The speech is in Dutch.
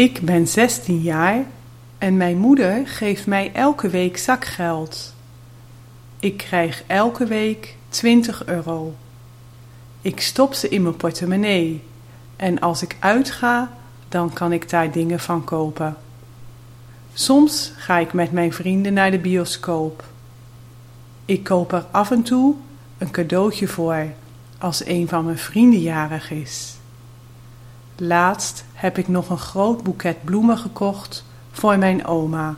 Ik ben 16 jaar en mijn moeder geeft mij elke week zakgeld. Ik krijg elke week 20 euro. Ik stop ze in mijn portemonnee en als ik uitga, dan kan ik daar dingen van kopen. Soms ga ik met mijn vrienden naar de bioscoop. Ik koop er af en toe een cadeautje voor als een van mijn vrienden jarig is. Laatst heb ik nog een groot boeket bloemen gekocht voor mijn oma.